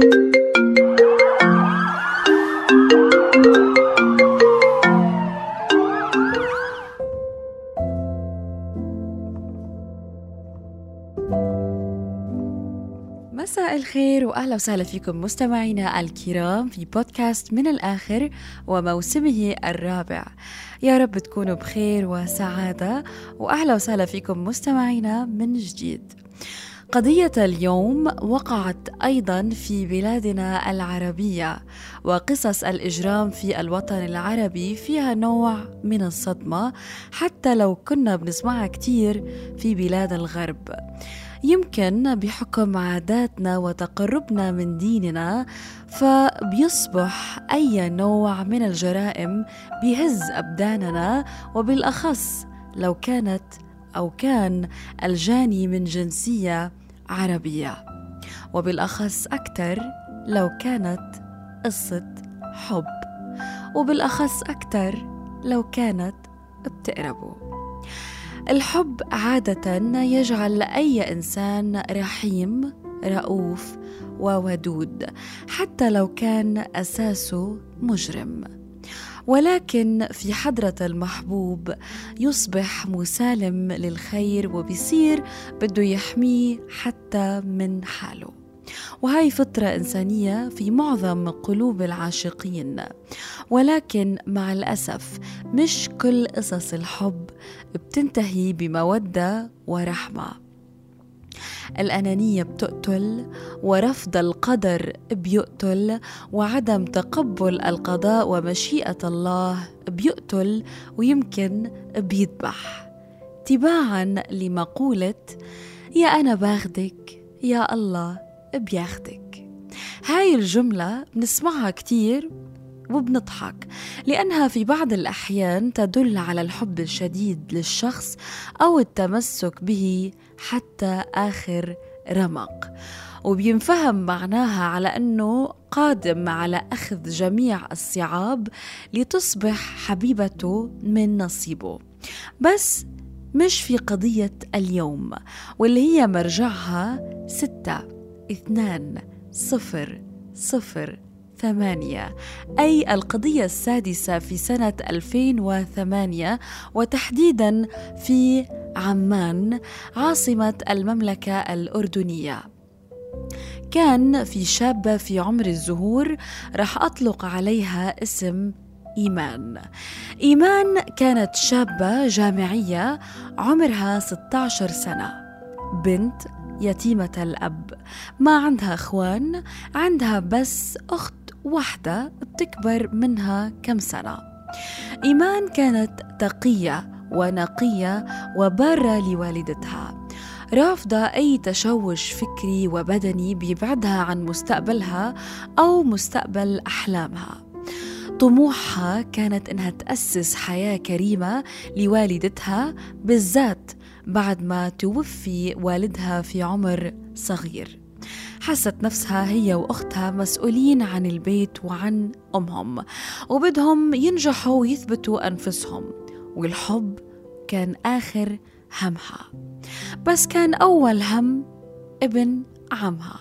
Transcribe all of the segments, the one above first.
مساء الخير وأهلا وسهلا فيكم مستمعينا الكرام في بودكاست من الآخر وموسمه الرابع. يا رب تكونوا بخير وسعادة وأهلا وسهلا فيكم مستمعينا من جديد. قضية اليوم وقعت أيضا في بلادنا العربية وقصص الإجرام في الوطن العربي فيها نوع من الصدمة حتى لو كنا بنسمعها كتير في بلاد الغرب. يمكن بحكم عاداتنا وتقربنا من ديننا فبيصبح أي نوع من الجرائم بيهز أبداننا وبالأخص لو كانت أو كان الجاني من جنسية عربية. وبالأخص أكثر لو كانت قصة حب. وبالأخص أكثر لو كانت بتقربوا الحب عادة يجعل أي إنسان رحيم رؤوف وودود حتى لو كان أساسه مجرم. ولكن في حضرة المحبوب يصبح مسالم للخير وبيصير بده يحميه حتى من حاله. وهي فطرة إنسانية في معظم قلوب العاشقين. ولكن مع الأسف مش كل قصص الحب بتنتهي بمودة ورحمة. الأنانية بتقتل ورفض القدر بيقتل وعدم تقبل القضاء ومشيئة الله بيقتل ويمكن بيذبح. تباعا لمقولة يا أنا باخدك يا الله بياخدك. هاي الجملة بنسمعها كتير وبنضحك لأنها في بعض الأحيان تدل على الحب الشديد للشخص أو التمسك به حتى آخر رمق. وبينفهم معناها على أنه قادم على أخذ جميع الصعاب لتصبح حبيبته من نصيبه. بس مش في قضية اليوم واللي هي مرجعها ستة اثنان صفر صفر ثمانية. أي القضية السادسة في سنة 2008 وتحديدا في عمان عاصمة المملكة الأردنية. كان في شابة في عمر الزهور رح أطلق عليها اسم إيمان. إيمان كانت شابة جامعية عمرها 16 سنة. بنت يتيمة الأب. ما عندها أخوان عندها بس أخت واحدة بتكبر منها كم سنة. إيمان كانت تقية ونقية وبارة لوالدتها. رافضة أي تشوش فكري وبدني بيبعدها عن مستقبلها أو مستقبل أحلامها. طموحها كانت إنها تأسس حياة كريمة لوالدتها بالذات بعد ما توفي والدها في عمر صغير. حست نفسها هي وأختها مسؤولين عن البيت وعن أمهم وبدهم ينجحوا ويثبتوا أنفسهم والحب كان آخر همها بس كان أول هم ابن عمها.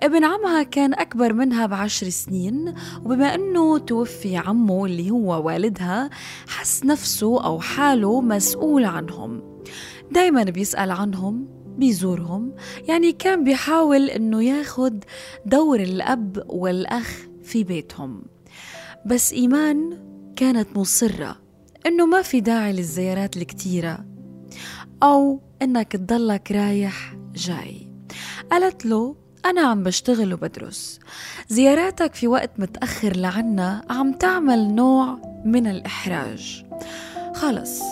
ابن عمها كان أكبر منها بعشر سنين وبما أنه توفي عمه اللي هو والدها حس نفسه أو حاله مسؤول عنهم. دايما بيسأل عنهم بيزورهم يعني كان بيحاول إنه ياخد دور الأب والأخ في بيتهم. بس إيمان كانت مصرة إنه ما في داعي للزيارات الكتيرة أو إنك تضلك رايح جاي. قالت له أنا عم بشتغل وبدرس. زياراتك في وقت متأخر لعنا عم تعمل نوع من الإحراج. خلص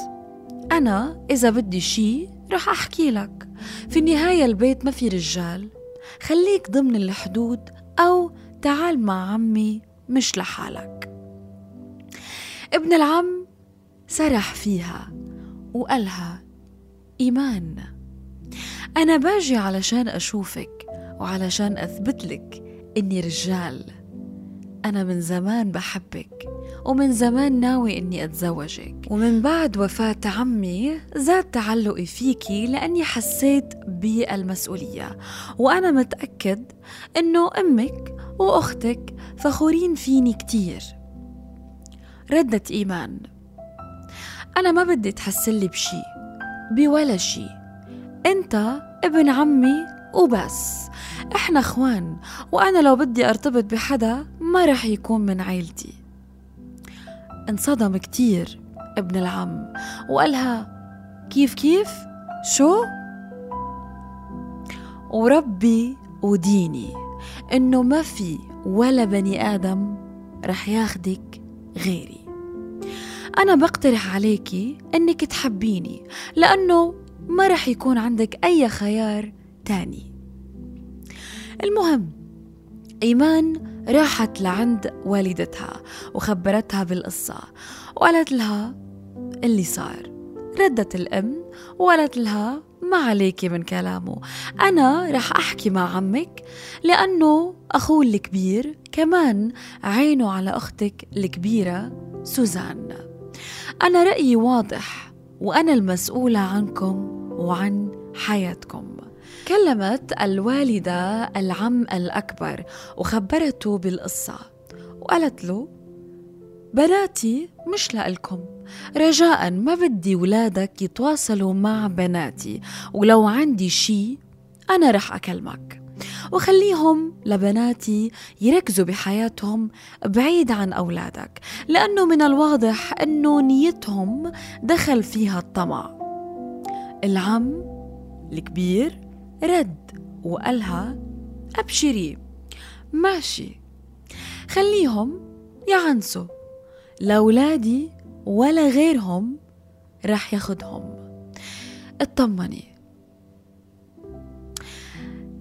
أنا إذا بدي شي رح أحكي لك. في النهاية البيت ما في رجال. خليك ضمن الحدود أو تعال مع عمي مش لحالك. ابن العم سرح فيها وقالها إيمان أنا باجي علشان أشوفك وعلشان أثبت لك إني رجال. أنا من زمان بحبك ومن زمان ناوي إني أتزوجك. ومن بعد وفاة عمي زاد تعلقي فيكي لأني حسيت بالمسؤولية. وأنا متأكد إنه أمك وأختك فخورين فيني كتير. ردت إيمان. أنا ما بدي تحسلي بشي بولا شي. أنت ابن عمي وبس. إحنا أخوان وأنا لو بدي أرتبط بحدا ما رح يكون من عيلتي. انصدم كتير ابن العم وقالها كيف كيف؟ شو؟ وربي وديني إنه ما في ولا بني آدم رح ياخدك غيري. أنا بقترح عليكي إنك تحبيني لأنه ما رح يكون عندك أي خيار تاني المهم إيمان راحت لعند والدتها وخبرتها بالقصة وقالت لها اللي صار. ردت الأم وقالت لها ما عليكي من كلامه أنا رح أحكي مع عمك لأنه أخوه الكبير كمان عينه على أختك الكبيرة سوزان. أنا رأيي واضح وأنا المسؤولة عنكم وعن حياتكم. كلمت الوالدة العم الأكبر وخبرته بالقصة وقالت له بناتي مش لإلكم. رجاء ما بدي ولادك يتواصلوا مع بناتي. ولو عندي شي أنا رح أكلمك. وخليهم لبناتي يركزوا بحياتهم بعيد عن أولادك لأنه من الواضح أنه نيتهم دخل فيها الطمع. العم الكبير رد وقالها أبشري. ماشي. خليهم يعنسوا لأولادي ولا غيرهم رح ياخدهم. اطمني.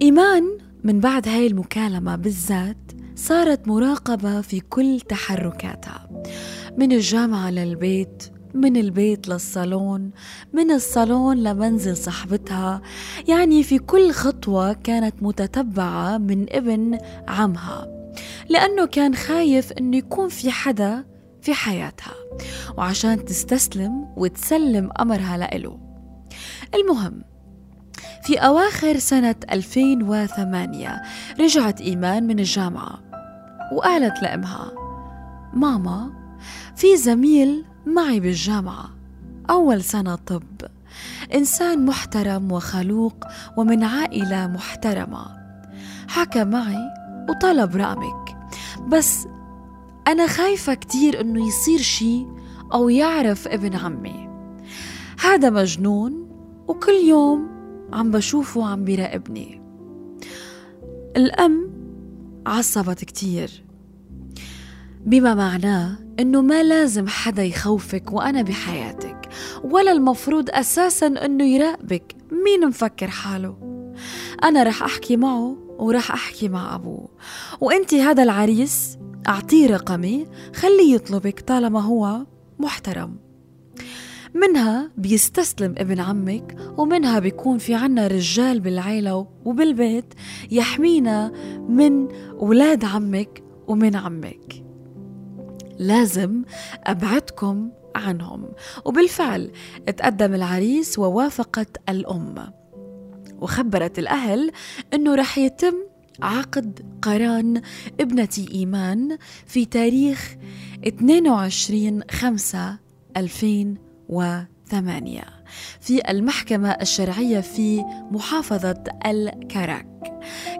إيمان من بعد هاي المكالمة بالذات صارت مراقبة في كل تحركاتها من الجامعة للبيت من البيت للصالون من الصالون لمنزل صاحبتها. يعني في كل خطوة كانت متتبعة من ابن عمها لأنه كان خايف أنه يكون في حدا في حياتها وعشان تستسلم وتسلم أمرها لإله. المهم في أواخر سنة 2008 رجعت إيمان من الجامعة وقالت لأمها ماما في زميل معي بالجامعة. أول سنة طب. إنسان محترم وخلوق ومن عائلة محترمة. حكى معي وطلب رقمك بس أنا خايفة كتير إنه يصير شي أو يعرف ابن عمي. هذا مجنون وكل يوم عم بشوفه عم بيراقبني. الأم عصبت كتير. بما معناه إنه ما لازم حدا يخوفك وأنا بحياتك ولا المفروض أساسا إنه يراقبك مين مفكر حاله. أنا رح أحكي معه ورح أحكي مع أبوه. وانتي هذا العريس أعطيه رقمي خليه يطلبك طالما هو محترم. منها بيستسلم ابن عمك ومنها بيكون في عنا رجال بالعيلة وبالبيت يحمينا من ولاد عمك ومن عمك. لازم أبعدكم عنهم. وبالفعل تقدم العريس ووافقت الأم. وخبرت الأهل أنه رح يتم عقد قران ابنتي إيمان في تاريخ 22 5 2008 في المحكمة الشرعية في محافظة الكراك.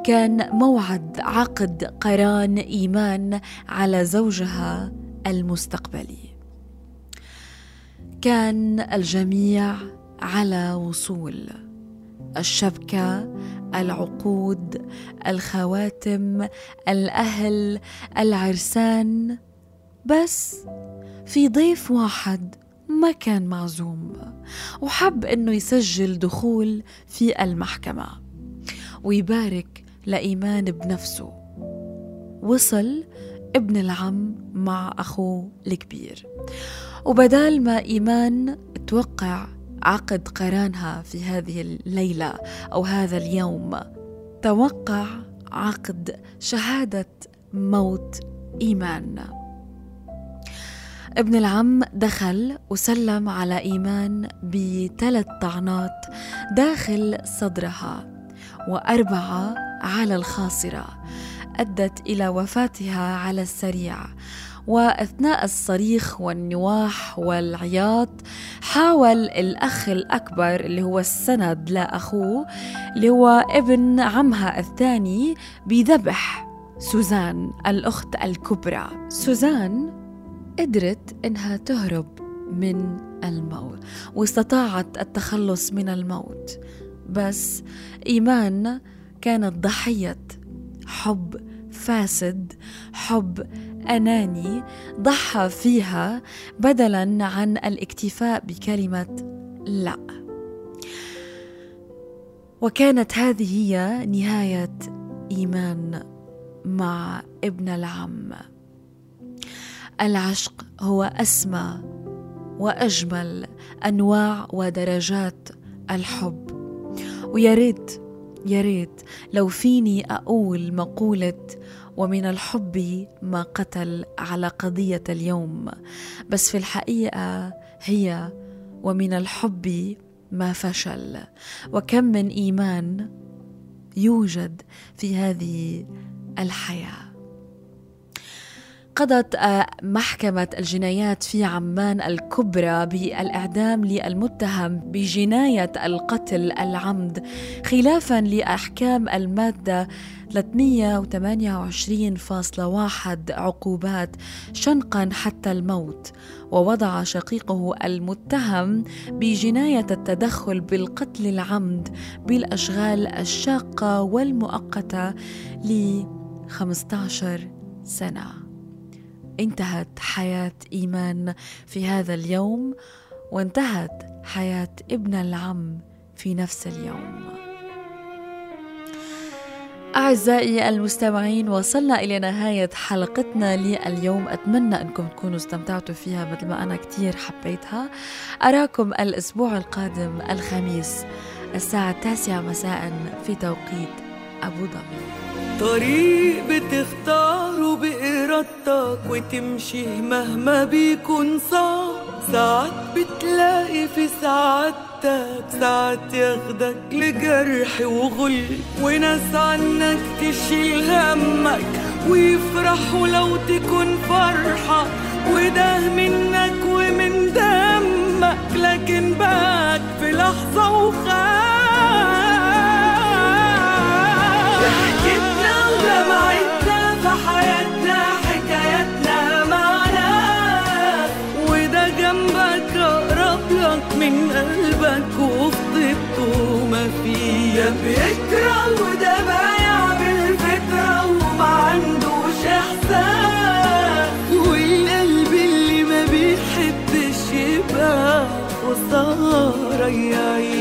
كان موعد عقد قران إيمان على زوجها المستقبلي. كان الجميع على وصول. الشبكة العقود الخواتم الأهل العرسان. بس في ضيف واحد ما كان معزوم. وحب إنه يسجل دخول في المحكمة. ويبارك لإيمان بنفسه. وصل ابن العم مع أخوه الكبير. وبدال ما إيمان توقع عقد قرانها في هذه الليلة أو هذا اليوم توقع عقد شهادة موت إيمان. ابن العم دخل وسلم على إيمان بثلاث طعنات داخل صدرها وأربعة على الخاصرة. أدت إلى وفاتها على السريع. وأثناء الصريخ والنواح والعياط حاول الأخ الأكبر اللي هو السند لاخوه اللي هو ابن عمها الثاني بذبح سوزان الأخت الكبرى. سوزان قدرت إنها تهرب من الموت واستطاعت التخلص من الموت. بس إيمان كانت ضحية حب فاسد حب أناني ضحى فيها بدلا عن الاكتفاء بكلمة لا. وكانت هذه هي نهاية إيمان مع ابن العم. العشق هو أسمى وأجمل أنواع ودرجات الحب. ويا ريت يا ريت لو فيني أقول مقولة ومن الحب ما قتل على قضية اليوم. بس في الحقيقة هي ومن الحب ما فشل. وكم من إيمان يوجد في هذه الحياة. قضت آه، محكمة الجنايات في عمان الكبرى بالإعدام للمتهم بجناية القتل العمد خلافا لأحكام المادة 328.1 عقوبات شنقا حتى الموت. ووضع شقيقه المتهم بجناية التدخل بالقتل العمد بالأشغال الشاقة والمؤقتة ل 15 سنة. انتهت حياة إيمان في هذا اليوم وانتهت حياة ابن العم في نفس اليوم. أعزائي المستمعين وصلنا إلى نهاية حلقتنا لليوم. أتمنى أنكم تكونوا استمتعتوا فيها مثل ما أنا كتير حبيتها. أراكم الأسبوع القادم الخميس الساعة التاسعة مساء في توقيت أبو ظبي. طريق بتختاره بإرادتك وتمشي مهما بيكون صعب. ساعات بتلاقي في سعادتك ساعات ياخدك لجرح وغل وناس عنك تشيل همك ويفرحوا لو تكون فرحة. وده منك ومن دمك لكن باك في لحظة وخاف قلبك وخطبته ما فيه بيكره وده بايع بالفكرة وما عندوش إحساس. والقلب اللي ما بيحبش يبقى خسارة يا عيني